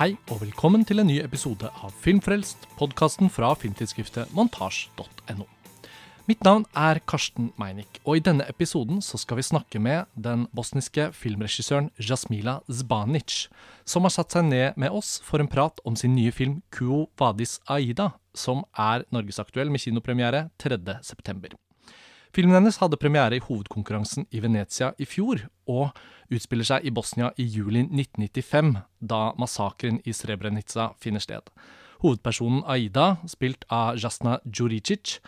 Hei og velkommen til en ny episode av Filmfrelst, podkasten fra filmtidsskriftet montasj.no. Mitt navn er Karsten Meinick, og i denne episoden så skal vi snakke med den bosniske filmregissøren Jasmila Zbanic, som har satt seg ned med oss for en prat om sin nye film Kuo Vadis Aida, som er norgesaktuell med kinopremiere 3.9. Filmen hennes hadde premiere i hovedkonkurransen i Venezia i fjor, og utspiller seg i Bosnia i juli 1995, da massakren i Srebrenica finner sted. Hovedpersonen Aida, spilt av Jasna Djuricic,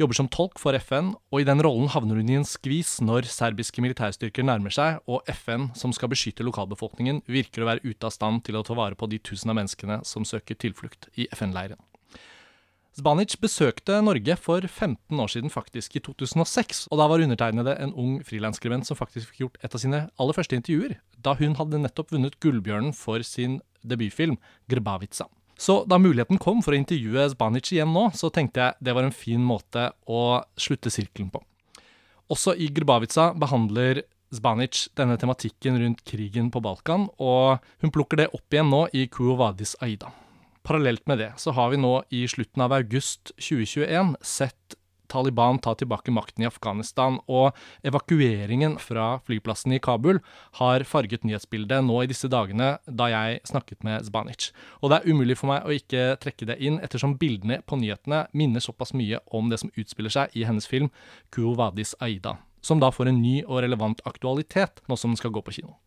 jobber som tolk for FN, og i den rollen havner hun i en skvis når serbiske militærstyrker nærmer seg, og FN, som skal beskytte lokalbefolkningen, virker å være ute av stand til å ta vare på de tusen av menneskene som søker tilflukt i FN-leiren. Zbanic besøkte Norge for 15 år siden, faktisk i 2006. Og da var undertegnede en ung frilansskribent som faktisk fikk gjort et av sine aller første intervjuer, da hun hadde nettopp vunnet Gullbjørnen for sin debutfilm Grbavica. Så da muligheten kom for å intervjue Zbanic igjen nå, så tenkte jeg det var en fin måte å slutte sirkelen på. Også i Grbavica behandler Zbanic denne tematikken rundt krigen på Balkan, og hun plukker det opp igjen nå i Kuovadis Aida. Parallelt med det så har vi nå i slutten av august 2021 sett Taliban ta tilbake makten i Afghanistan, og evakueringen fra flyplassen i Kabul har farget nyhetsbildet nå i disse dagene da jeg snakket med Zbanic. Og det er umulig for meg å ikke trekke det inn, ettersom bildene på nyhetene minner såpass mye om det som utspiller seg i hennes film Kuo Vadis Aida, som da får en ny og relevant aktualitet nå som den skal gå på kino.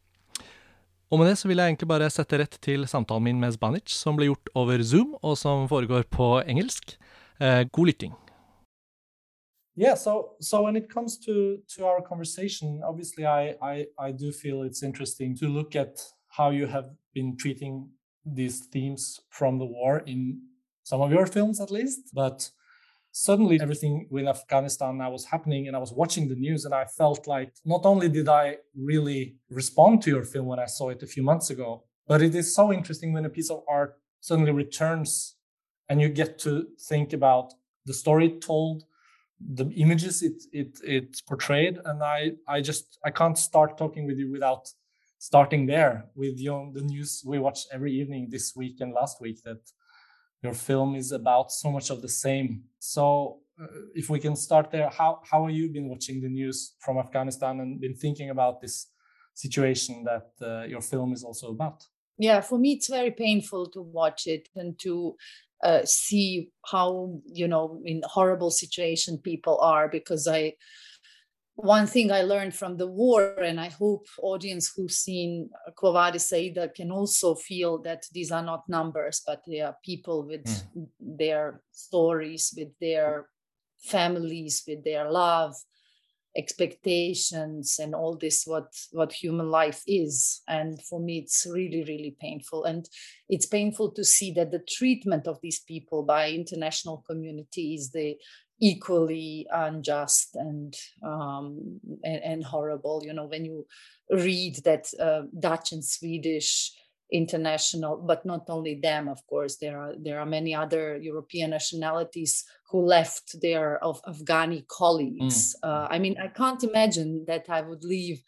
Og med det så vil jeg egentlig bare sette rett til samtalen min med Zbanic, som ble gjort over Zoom, og som foregår på engelsk. Eh, god lytting. Yeah, so so when it comes to to our conversation, obviously I, I I do feel it's interesting to look at how you have been treating these themes from the war in some of your films at least, but suddenly everything with Afghanistan now was happening and I was watching the news and I felt like not only did I really respond to your film when I saw it a few months ago, but it is so interesting when a piece of art suddenly returns and you get to think about the story told, the images it it it portrayed, and I I just I can't start talking with you without starting there with you know, the news we watch every evening this week and last week that your film is about so much of the same. So, uh, if we can start there, how how have you been watching the news from Afghanistan and been thinking about this situation that uh, your film is also about? Yeah, for me, it's very painful to watch it and to uh, see how you know in horrible situation people are because I one thing I learned from the war, and I hope audience who've seen Quo Vadis Aida can also feel that these are not numbers, but they are people with mm. their stories, with their families, with their love, expectations, and all this what what human life is. And for me, it's really really painful, and it's painful to see that the treatment of these people by international community is the equally unjust and, um, and, and horrible. You know, when you read that uh, Dutch and Swedish international, but not only them, of course, there are there are many other European nationalities who left their of Afghani colleagues. Mm. Uh, I mean, I can't imagine that I would leave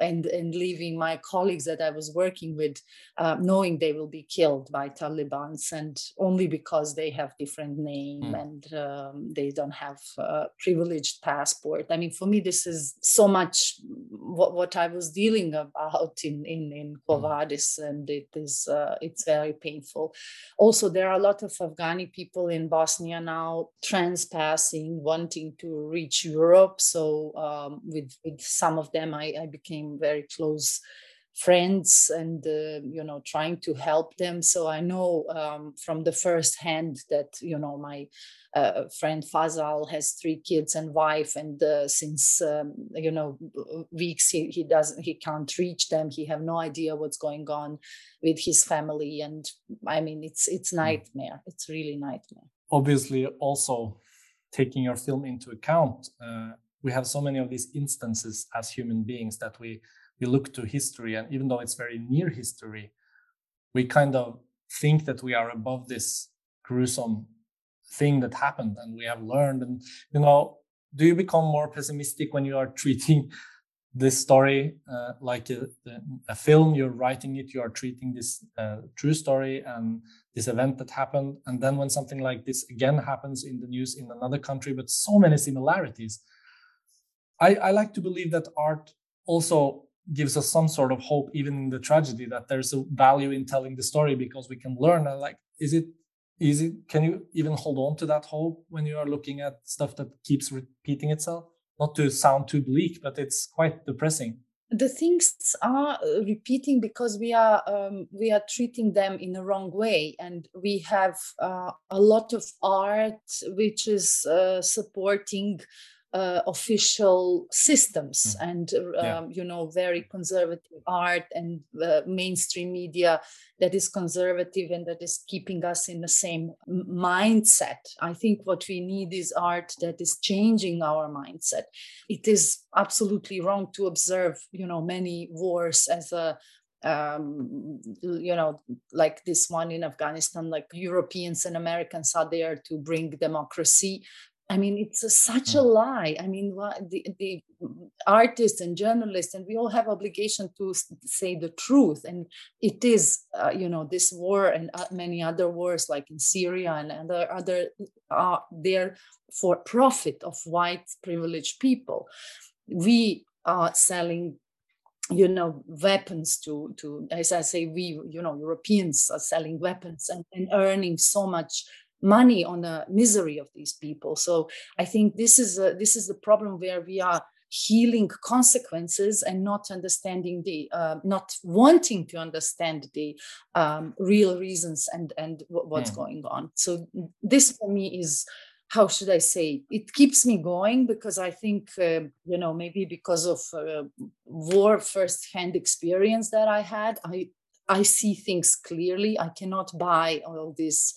and and leaving my colleagues that I was working with, uh, knowing they will be killed by Taliban's, and only because they have different name mm. and um, they don't have a privileged passport. I mean, for me, this is so much what, what I was dealing about in in in Quo Vadis, mm. and it is uh, it's very painful. Also, there are a lot of Afghani people in Bosnia now transpassing, wanting to reach Europe. So um, with with some of them, I, I became became very close friends and uh, you know trying to help them. So i know um, from the first hand that you know my uh, friend fazal has three kids and wife and uh, since um, you know weeks he, he doesn't he can't reach them. He have no idea what's going on with his family. And i mean it's it's hmm. nightmare. It's really nightmare. Obviously also taking your film into account uh, we have so many of these instances as human beings that we we look to history and even though it's very near history we kind of think that we are above this gruesome thing that happened and we have learned and you know do you become more pessimistic when you are treating this story uh, like a, a, film? You're writing it you are treating this uh, true story and this event that happened and then when something like this again happens in the news in another country but so many similarities i, I like to believe that art also gives us some sort of hope even in the tragedy that there's a value in telling the story because we can learn and like is it easy can you even hold on to that hope when you are looking at stuff that keeps repeating itself not to sound too bleak, but it's quite depressing. The things are uh, repeating because we are um, we are treating them in the wrong way, and we have uh, a lot of art which is uh, supporting uh, official systems mm. and um, yeah. you know very conservative art and uh, mainstream media that is conservative and that is keeping us in the same mindset i think what we need is art that is changing our mindset it is absolutely wrong to observe you know many wars as a um, you know, like this one in Afghanistan, like Europeans and Americans are there to bring democracy. I mean, it's a, such a mm. lie. I mean, the, the artists and journalists, and we all have obligation to say the truth. And it is, uh, you know, this war and uh, many other wars, like in Syria and other other, are there for profit of white privileged people. We are selling you know weapons to to as i say we you know europeans are selling weapons and, and earning so much money on the misery of these people. So I think this is a, this is the problem where we are healing consequences and not understanding the uh, not wanting to understand the um, real reasons and and what's mm. going on. So this for me is how should I say? It keeps me going because I think uh, you know maybe because of uh, war firsthand experience that I had, I I see things clearly. I cannot buy all this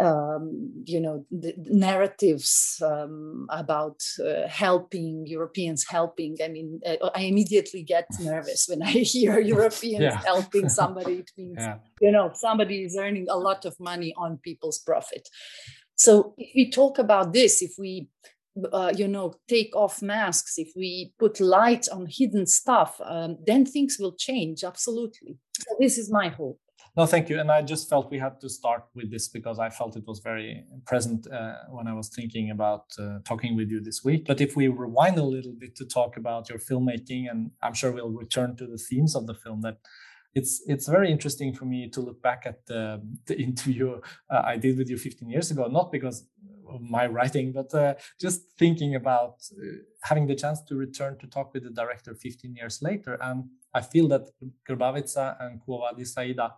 um, you know the narratives um, about uh, helping Europeans helping. I mean, uh, I immediately get nervous when I hear Europeans yeah. helping somebody. It means yeah. you know somebody is earning a lot of money on people's profit. So if we talk about this, if we uh, you know take off masks, if we put light on hidden stuff, um, then things will change. Absolutely. So this is my hope. No, thank you. And I just felt we had to start with this because I felt it was very present uh, when I was thinking about uh, talking with you this week. But if we rewind a little bit to talk about your filmmaking, and I'm sure we'll return to the themes of the film, that it's it's very interesting for me to look back at the, the interview uh, I did with you 15 years ago, not because of my writing, but uh, just thinking about uh, having the chance to return to talk with the director 15 years later. And I feel that Grbavica and Quo Vadis Aida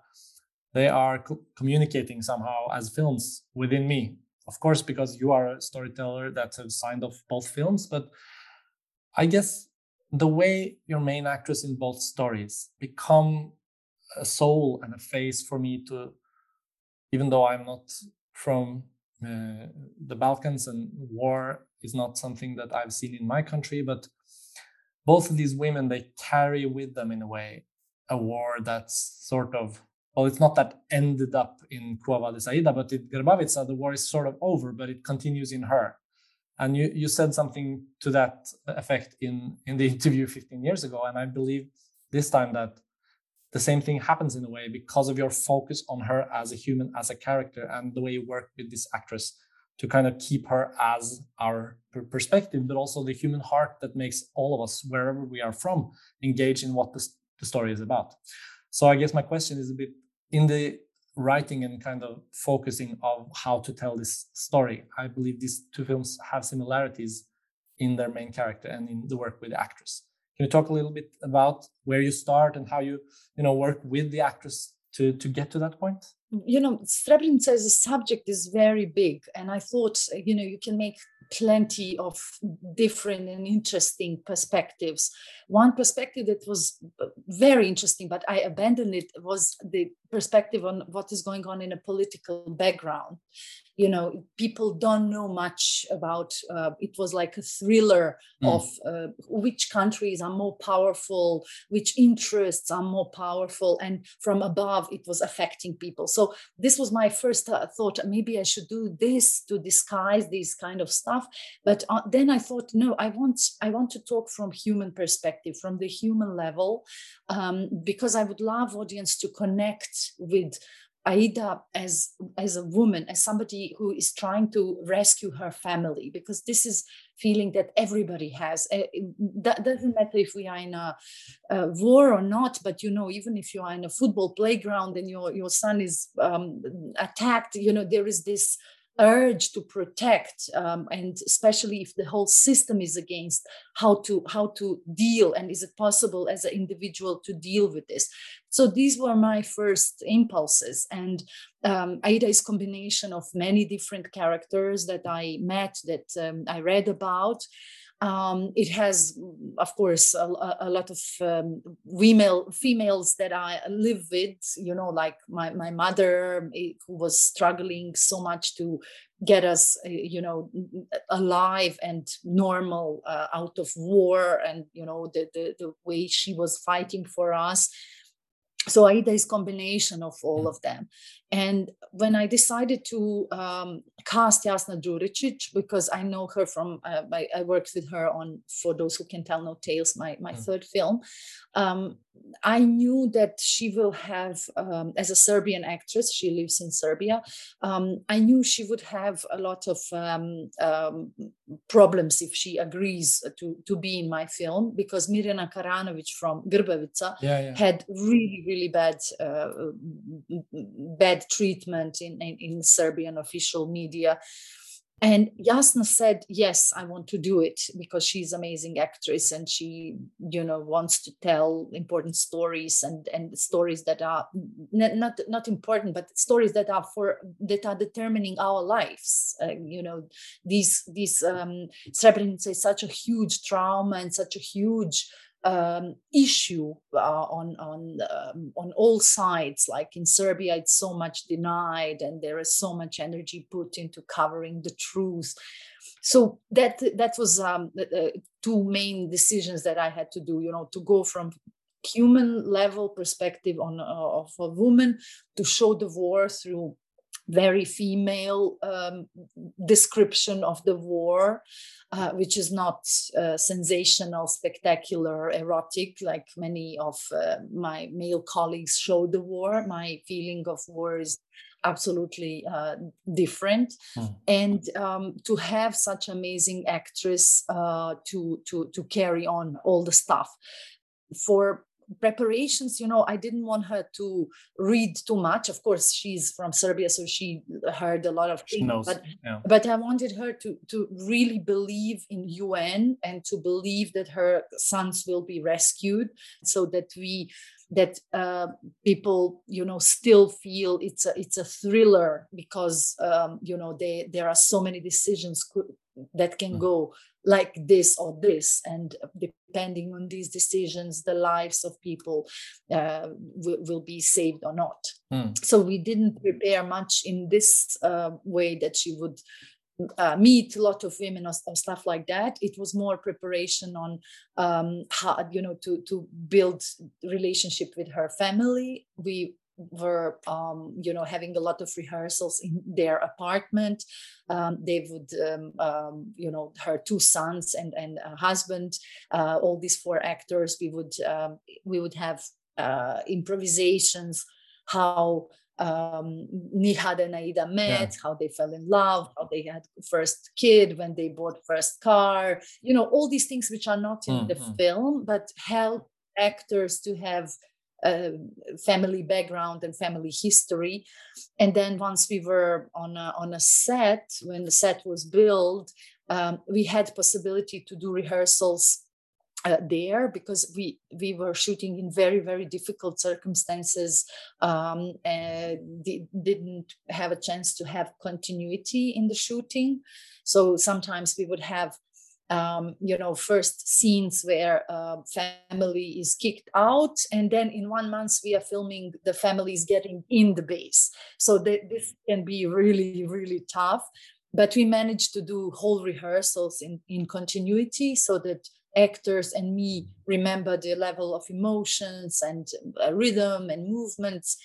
they are co- communicating somehow as films within me. Of course, because you are a storyteller that has signed off both films, but I guess the way your main actress in both stories become a soul and a face for me to, even though I'm not from uh, the Balkans and war is not something that I've seen in my country, but both of these women they carry with them in a way a war that's sort of well, it's not that ended up in Quo Vadis Aida, but in Grbavica, the war is sort of over, but it continues in her. And you, you said something to that effect in, in the interview 15 years ago. And I believe this time that the same thing happens in a way because of your focus on her as a human, as a character, and the way you work with this actress to kind of keep her as our perspective, but also the human heart that makes all of us, wherever we are from, engage in what the, the story is about. So I guess my question is a bit in the writing and kind of focusing of how to tell this story. I believe these two films have similarities in their main character and in the work with the actress. Can you talk a little bit about where you start and how you, you know, work with the actress to to get to that point? You know, Srebrenica as a subject is very big, and I thought, you know, you can make plenty of different and interesting perspectives. One perspective that was uh, very interesting, but I abandoned it, was the perspective on what is going on in a political background. You know people don't know much about uh, it was like a thriller mm. of uh, which countries are more powerful which interests are more powerful and from above it was affecting people. So this was my first uh, thought maybe i should do this to disguise this kind of stuff. But uh, then i thought no i want i want to talk from human perspective from the human level um, because i would love audience to connect with Aida as as a woman, as somebody who is trying to rescue her family, because this is feeling that everybody has. Eh, that doesn't matter if we are in a, a, war or not, but you know, even if you are in a football playground and your your son is um, attacked, you know, there is this urge to protect um, and especially if the whole system is against how to how to deal and is it possible as an individual to deal with this. So these were my first impulses and um, aida is combination of many different characters that i met that um, i read about um, it has, of course, a, a lot of um, female females that I live with. You know, like my my mother, eh, who was struggling so much to get us, eh, you know, alive and normal uh, out of war, and you know the, the the way she was fighting for us so aida is combination of all of them and when i decided to um, cast jasna Đuričić, because i know her from uh, I, I, worked with her on for those who can tell no tales my, my mm. third film um, i knew that she will have um, as a serbian actress she lives in serbia um, i knew she would have a lot of um, um, problems if she agrees to, to be in my film because mirjana karanovic from grbavica yeah, yeah. had really really bad uh, bad treatment in, in, in Serbian official media. And Jasna said, "Yes, I want to do it because she's amazing actress and she, you know, wants to tell important stories and and stories that are not not important, but stories that are for that are determining our lives. Uh, you know, these these um, Srebrenica is such a huge trauma and such a huge um, issue uh, on on um, on all sides. Like in Serbia, it's so much denied, and there is so much energy put into covering the truth. So that that was um, the, two main decisions that I had to do. You know, to go from human level perspective on uh, of a woman to show the war through very female um, description of the war, uh, which is not uh, sensational, spectacular, erotic, like many of uh, my male colleagues show the war. My feeling of war is absolutely uh, different mm. and um, to have such amazing actress uh, to to to carry on all the stuff for preparations you know i didn't want her to read too much of course she's from serbia so she heard a lot of things knows, but yeah. but i wanted her to to really believe in un and to believe that her sons will be rescued so that we that uh, people you know still feel it's a it's a thriller because um, you know they there are so many decisions that can mm. go like this or this and depending on these decisions the lives of people uh, will, will, be saved or not. Mm. so we didn't prepare much in this uh, way that she would uh, meet a lot of women or, or, stuff like that. It was more preparation on um, how you know to to build relationship with her family. We were um, you know having a lot of rehearsals in their apartment um, they would um, um you know her two sons and and a husband uh, all these four actors we would um, we would have uh, improvisations how um, Nihad and Aida met, yeah. how they fell in love, how they had first kid, when they bought first car, you know, all these things which are not in mm-hmm. the film, but help actors to have uh, family background and family history. And then once we were on a, on a set, when the set was built, um, we had possibility to do rehearsals uh, there because we we were shooting in very very difficult circumstances um, and didn't have a chance to have continuity in the shooting so sometimes we would have um, you know, first scenes where uh, family is kicked out, and then in one month we are filming the family is getting in the base. So that this can be really, really tough. But we managed to do whole rehearsals in, in continuity so that actors and me remember the level of emotions and uh, rhythm and movements.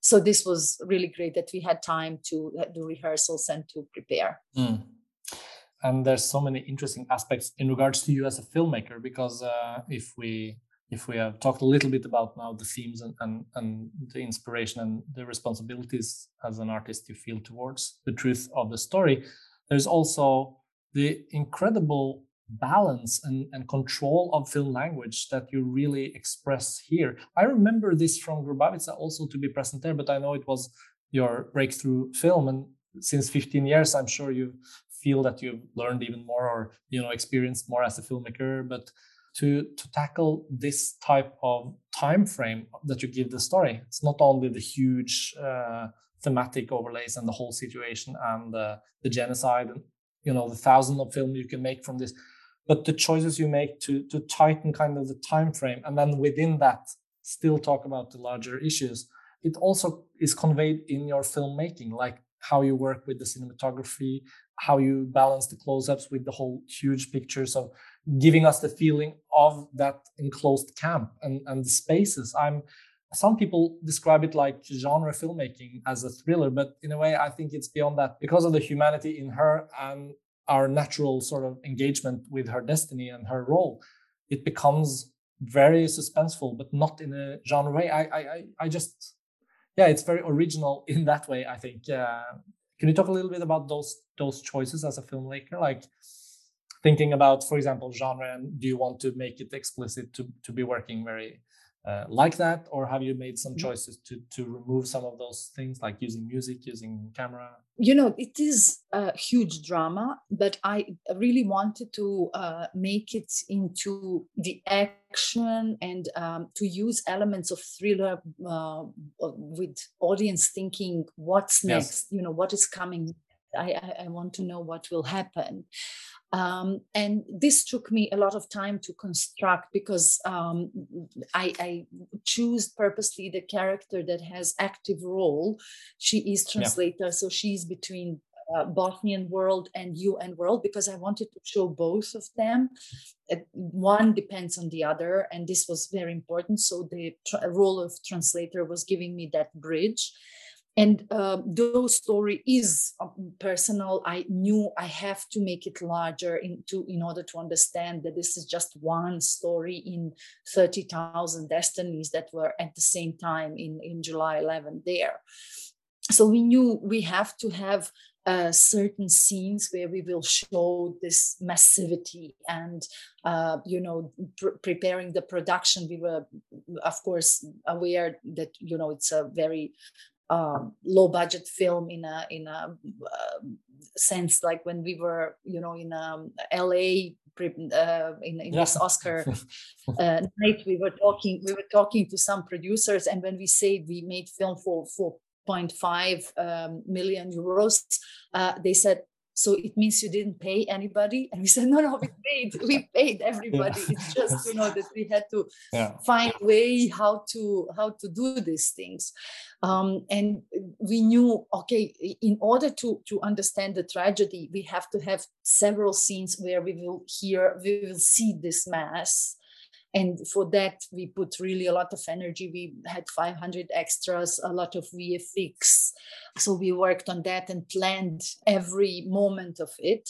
So this was really great that we had time to uh, do rehearsals and to prepare. Mm and there's so many interesting aspects in regards to you as a filmmaker because uh, if we if we have talked a little bit about now the themes and, and, and the inspiration and the responsibilities as an artist you feel towards the truth of the story there's also the incredible balance and, and control of film language that you really express here. I remember this from Grbavica also to be present there but i know it was your breakthrough film and since 15 years i'm sure you've feel that you've learned even more or you know experienced more as a filmmaker but to to tackle this type of time frame that you give the story it's not only the huge uh, thematic overlays and the whole situation and uh, the genocide and you know the thousand of film you can make from this but the choices you make to to tighten kind of the time frame and then within that still talk about the larger issues it also is conveyed in your filmmaking like how you work with the cinematography how you balance the close-ups with the whole huge pictures of giving us the feeling of that enclosed camp and, and the spaces. I'm some people describe it like genre filmmaking as a thriller but in a way i think it's beyond that. Because of the humanity in her and our natural sort of engagement with her destiny and her role it becomes very suspenseful but not in a genre way. I i i just yeah it's very original in that way i think uh, can you talk a little bit about those those choices as a filmmaker, like thinking about, for example, genre, and do you want to make it explicit to to be working very uh, like that, or have you made some mm-hmm. choices to to remove some of those things, like using music, using camera? You know, it is a huge drama, but I really wanted to uh, make it into the action and um, to use elements of thriller uh, with audience thinking, what's next? Yes. You know, what is coming I, I, want to know what will happen. Um, and this took me a lot of time to construct because um, I, I, choose purposely the character that has active role. She is translator, yeah. so she's between uh, Bosnian world and UN world because I wanted to show both of them. Uh, one depends on the other, and this was very important. So the tra- role of translator was giving me that bridge and uh, though story is um, personal i knew i have to make it larger into in order to understand that this is just one story in 30000 destinies that were at the same time in in july 11 there. So we knew we have to have uh, certain scenes where we will show this massivity and uh, you know pr- preparing the production. We were of course aware that you know it's a very um, low budget film in a in a uh, sense like when we were you know in um, LA uh, in, in yeah. this Oscar uh, night we were talking we were talking to some producers and when we say we made film for 4.5 um, million euros uh, they said so it means you didn't pay anybody? And we said no no we paid. We paid everybody. Yeah. it's just you know that we had to yeah. find way how to how to do these things. Um, and we knew okay in order to to understand the tragedy we have to have several scenes where we will hear we will see this mass and for that we put really a lot of energy. We had 500 extras a lot of vfx so we worked on that and planned every moment of it.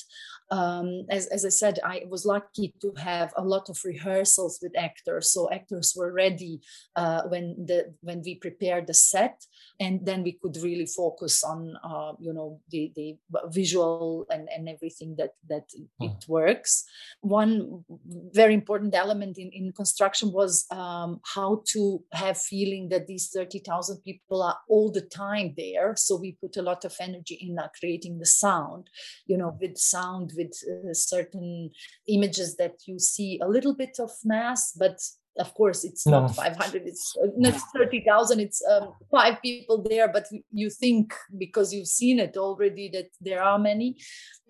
Um, as, as i said i was lucky to have a lot of rehearsals with actors. So actors were ready uh, when the when we prepared the set. And then we could really focus on uh, you know the, the visual and, and everything that that it works. One very important element in, in construction was um, how to have feeling that these 30,000 people are all the time there. So we put a lot of energy in uh, creating the sound you know with sound with uh, certain images that you see a little bit of mass but of course it's no. not 500 it's uh, not 30000 it's um, five people there but you think because you've seen it already that there are many.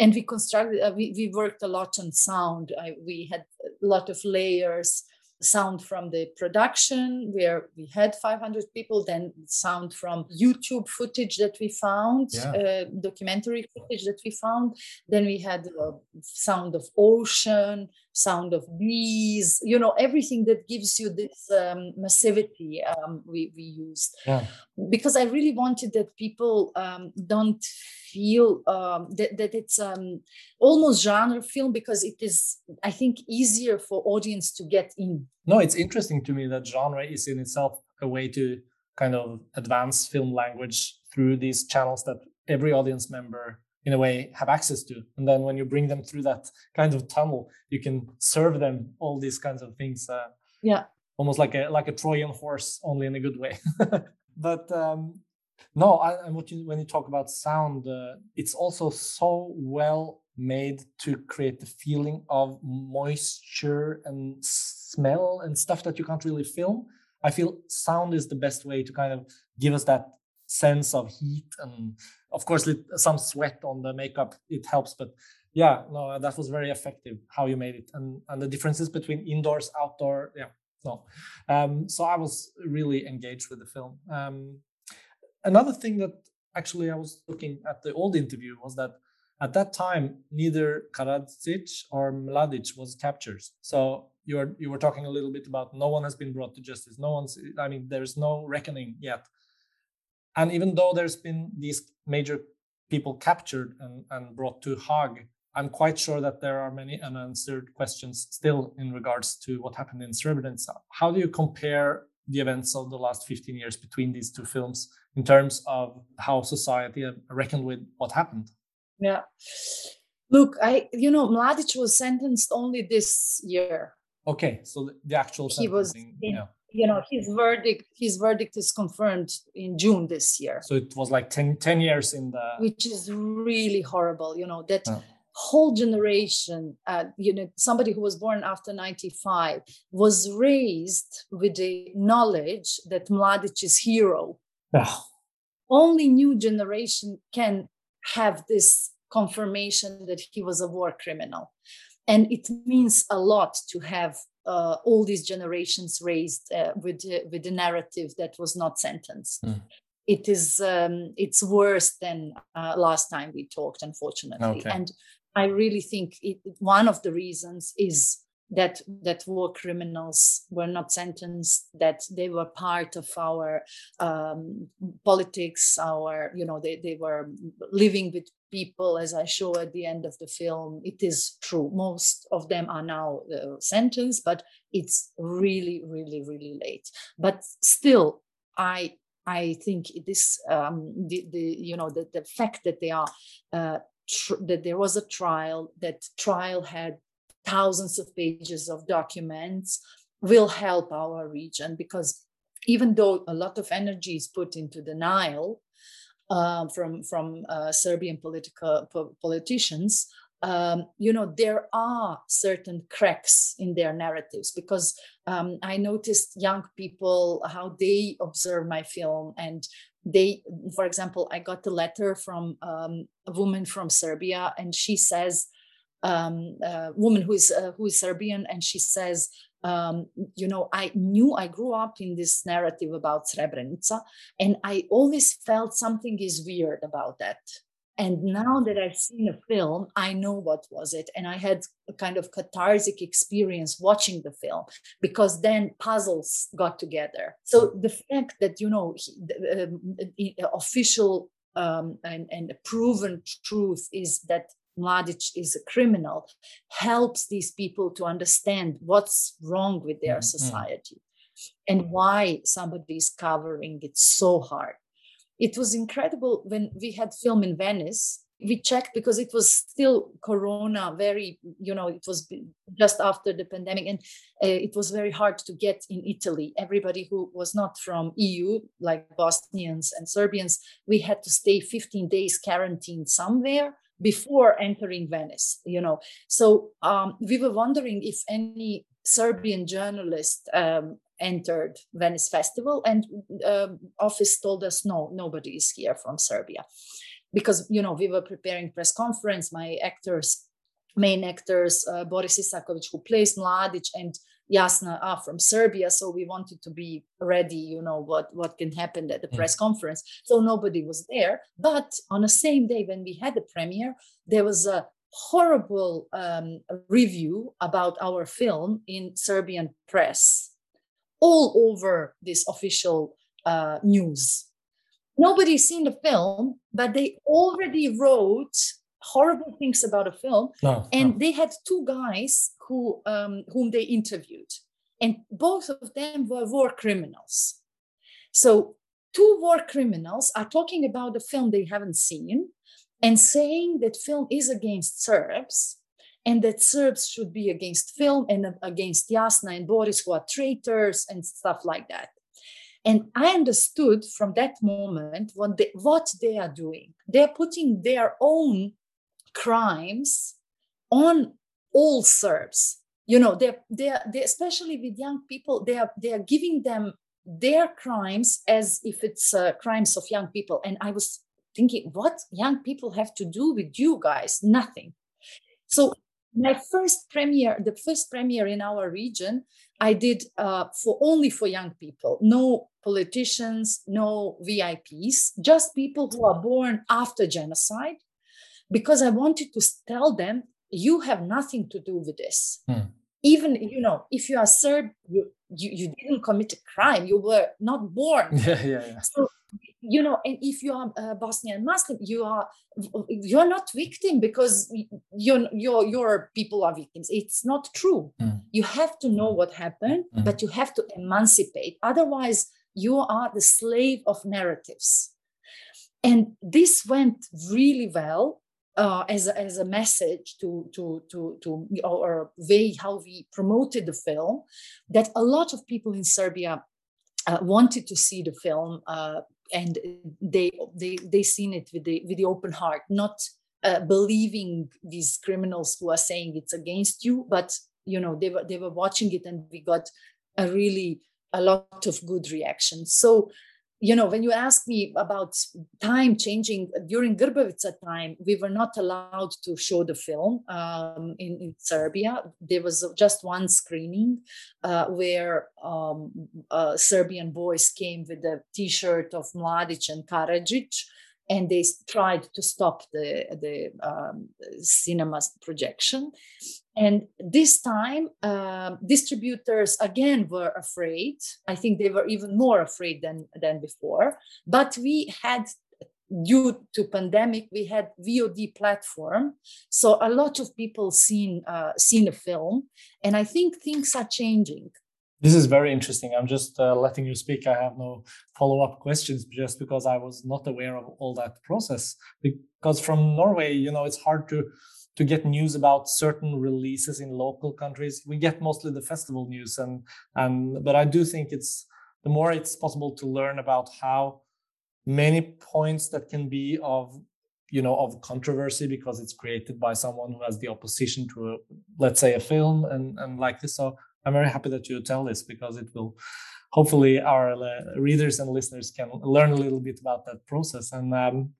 And we constructed uh, we, we worked a lot on sound. I, we had a lot of layers sound from the production where we had 500 people then sound from youtube footage that we found yeah. uh, documentary footage that we found then we had uh, sound of ocean sound of bees you know everything that gives you this um, massivity um, we, we used yeah. because i really wanted that people um, don't feel um, that, that it's um, almost genre film because it is i think easier for audience to get in no it's interesting to me that genre is in itself a way to kind of advance film language through these channels that every audience member in a way have access to. And then when you bring them through that kind of tunnel you can serve them all these kinds of things uh, yeah. almost like a like a trojan horse only in a good way. But um no I, and what you when you talk about sound uh, it's also so well made to create the feeling of moisture and smell and stuff that you can't really film. I feel sound is the best way to kind of give us that sense of heat and of course some sweat on the makeup it helps but yeah no that was very effective how you made it. And and the differences between indoors outdoor yeah no. Um, so i was really engaged with the film. Um, another thing that actually i was looking at the old interview was that at that time neither karadzic or mladic was captured. So you were you were talking a little bit about no one has been brought to justice no one's i mean there's no reckoning yet and even though there's been these major people captured and, and brought to Hague, I'm quite sure that there are many unanswered questions still in regards to what happened in Srebrenica. How do you compare the events of the last 15 years between these two films in terms of how society reckoned with what happened? Yeah. Look, I you know Mladic was sentenced only this year. Okay, so the actual he was in, yeah you know his verdict his verdict is confirmed in june this year so it was like 10, 10 years in the which is really horrible you know that oh. whole generation uh, you know somebody who was born after 95 was raised with the knowledge that mladic is hero oh. only new generation can have this confirmation that he was a war criminal and it means a lot to have uh, all these generations raised uh, with uh, with the narrative that was not sentenced. Mm. It is um, it's worse than uh, last time we talked, unfortunately. Okay. And I really think it, one of the reasons is that that war criminals were not sentenced that they were part of our um, politics our you know they, they were living with people as i show at the end of the film it is true. Most of them are now uh, sentenced but it's really really really late. But still i i think this um, the, the you know the, the fact that they are uh, tr- that there was a trial that trial had thousands of pages of documents will help our region because even though a lot of energy is put into denial uh, from from uh, Serbian political po- politicians, um, you know there are certain cracks in their narratives because um, I noticed young people how they observe my film and they, for example, I got a letter from um, a woman from Serbia and she says um, woman who is uh, who is Serbian, and she says, um, you know, I knew I grew up in this narrative about Srebrenica, and I always felt something is weird about that. And now that I've seen a film, I know what was it, and I had a kind of cathartic experience watching the film because then puzzles got together. So the fact that you know the, um, the official um, and, and proven truth is that Mladic is a criminal helps these people to understand what's wrong with their mm-hmm. society and why somebody is covering it so hard. It was incredible when we had film in Venice. We checked because it was still Corona, very, you know, it was just after the pandemic, and uh, it was very hard to get in Italy. Everybody who was not from EU, like Bosnians and Serbians, we had to stay 15 days quarantined somewhere before entering Venice, you know. So um, we were wondering if any Serbian journalist um, entered Venice Festival, and um, office told us no, nobody is here from Serbia, because you know we were preparing press conference. My actors, main actors, uh, Boris Isakovic, who plays Mladic, and Jasna are from Serbia, so we wanted to be ready. You know what what can happen at the mm. press conference. So nobody was there. But on the same day when we had the premiere, there was a horrible um, review about our film in Serbian press, all over this official uh, news. Nobody seen the film, but they already wrote horrible things about a film. No, and no. they had two guys who um, whom they interviewed, and both of them were war criminals. So two war criminals are talking about a film they haven't seen and saying that film is against Serbs and that Serbs should be against film and against Jasna and Boris, who are traitors and stuff like that. And I understood from that moment what they, what they are doing. They're putting their own crimes on all Serbs. You know, they're, they're, they especially with young people, they are, they are giving them their crimes as if it's uh, crimes of young people. And I was thinking, what young people have to do with you guys? Nothing. So my first premiere, the first premiere in our region, I did uh, for only for young people, no politicians, no VIPs, just people who are born after genocide, because I wanted to tell them, you have nothing to do with this. Hmm. Even you know, if you are Serb, you, you you didn't commit a crime. You were not born. Yeah, yeah, yeah. So you know and if you are a bosnian muslim you are you're not victim because you're your your people are victims it's not true mm. you have to know what happened mm. but you have to emancipate otherwise you are the slave of narratives and this went really well uh, as, a, as a message to to to to or way how we promoted the film that a lot of people in serbia uh, wanted to see the film uh, and they they they seen it with the with the open heart not uh, believing these criminals who are saying it's against you but you know they were they were watching it and we got a really a lot of good reactions. So you know, when you ask me about time changing during Grbavica time, we were not allowed to show the film um, in, in, Serbia. There was just one screening uh, where um, Serbian boys came with a T-shirt of Mladic and Karadzic, and they tried to stop the the um, cinema projection. And this time, uh, distributors again were afraid. I think they were even more afraid than, than before. But we had, due to pandemic, we had VOD platform, so a lot of people seen uh, seen a film, and I think things are changing. This is very interesting. I'm just uh, letting you speak. I have no follow up questions just because I was not aware of all that process. Because from Norway, you know, it's hard to to get news about certain releases in local countries. We get mostly the festival news, and and but I do think it's the more it's possible to learn about how many points that can be of you know of controversy because it's created by someone who has the opposition to a, let's say a film and and like this so i'm very happy that you tell this because it will hopefully our uh, readers and listeners can learn a little bit about that process. And um,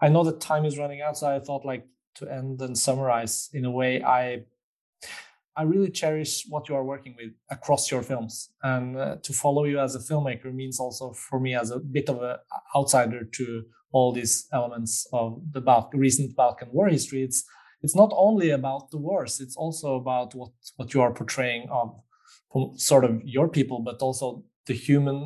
i know that time is running out so i thought like to end and summarize in a way i i really cherish what you are working with across your films. And uh, to follow you as a filmmaker means also for me as a bit of an outsider to all these elements of the Bal- recent balkan war history. It's it's not only about the wars it's also about what what you are portraying of sort of your people but also the human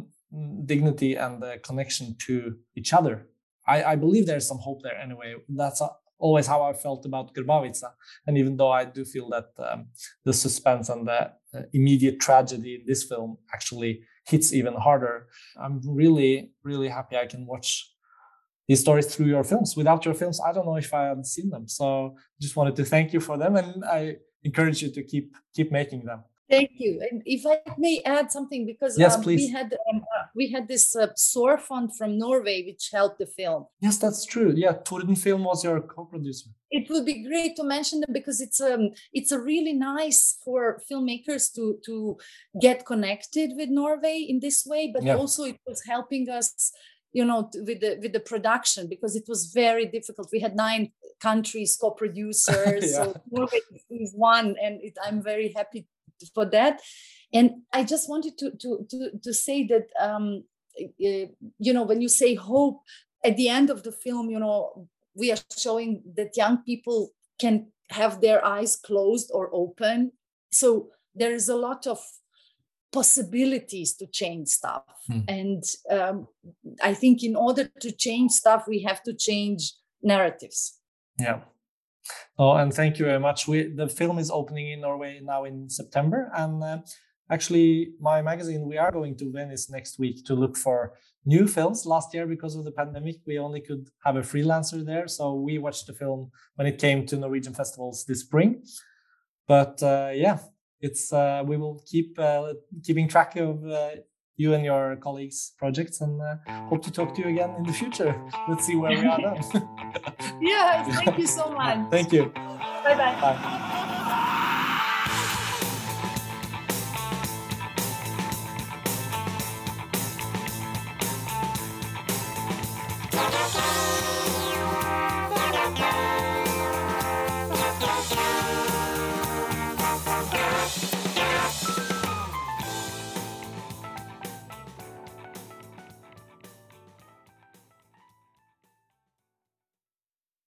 dignity and the connection to each other I, I believe there's some hope there anyway. That's a, always how I felt about Grbavica. And even though I do feel that um, the suspense and the uh, immediate tragedy in this film actually hits even harder, I'm really, really happy I can watch these stories through your films. Without your films, I don't know if I had seen them. So just wanted to thank you for them, and I encourage you to keep keep making them. Thank you. And if I may add something, because yes, um, please. we had um, we had this uh, fund from Norway, which helped the film. Yes, that's true. Yeah, Torden Film was your co-producer. It would be great to mention them because it's um it's a really nice for filmmakers to to get connected with Norway in this way, but Yeah. also it was helping us you know with the with the production because it was very difficult. We had nine countries co-producers Yeah. so norway is one and it, i'm very happy for that. And i just wanted to to to, to say that um uh, you know when you say hope at the end of the film you know we are showing that young people can have their eyes closed or open. So there is a lot of possibilities to change stuff Hmm. and um, i think in order to change stuff we have to change narratives Yeah. Oh, and thank you very much. We the film is opening in Norway now in September, and uh, actually, my magazine we are going to Venice next week to look for new films. Last year, because of the pandemic, we only could have a freelancer there, so we watched the film when it came to Norwegian festivals this spring. But uh, yeah, it's uh, we will keep uh, keeping track of uh, you and your colleagues' projects, and uh, hope to talk to you again in the future. Let's see where we are then. yeah thank you so much Thank you. bye bye Bye.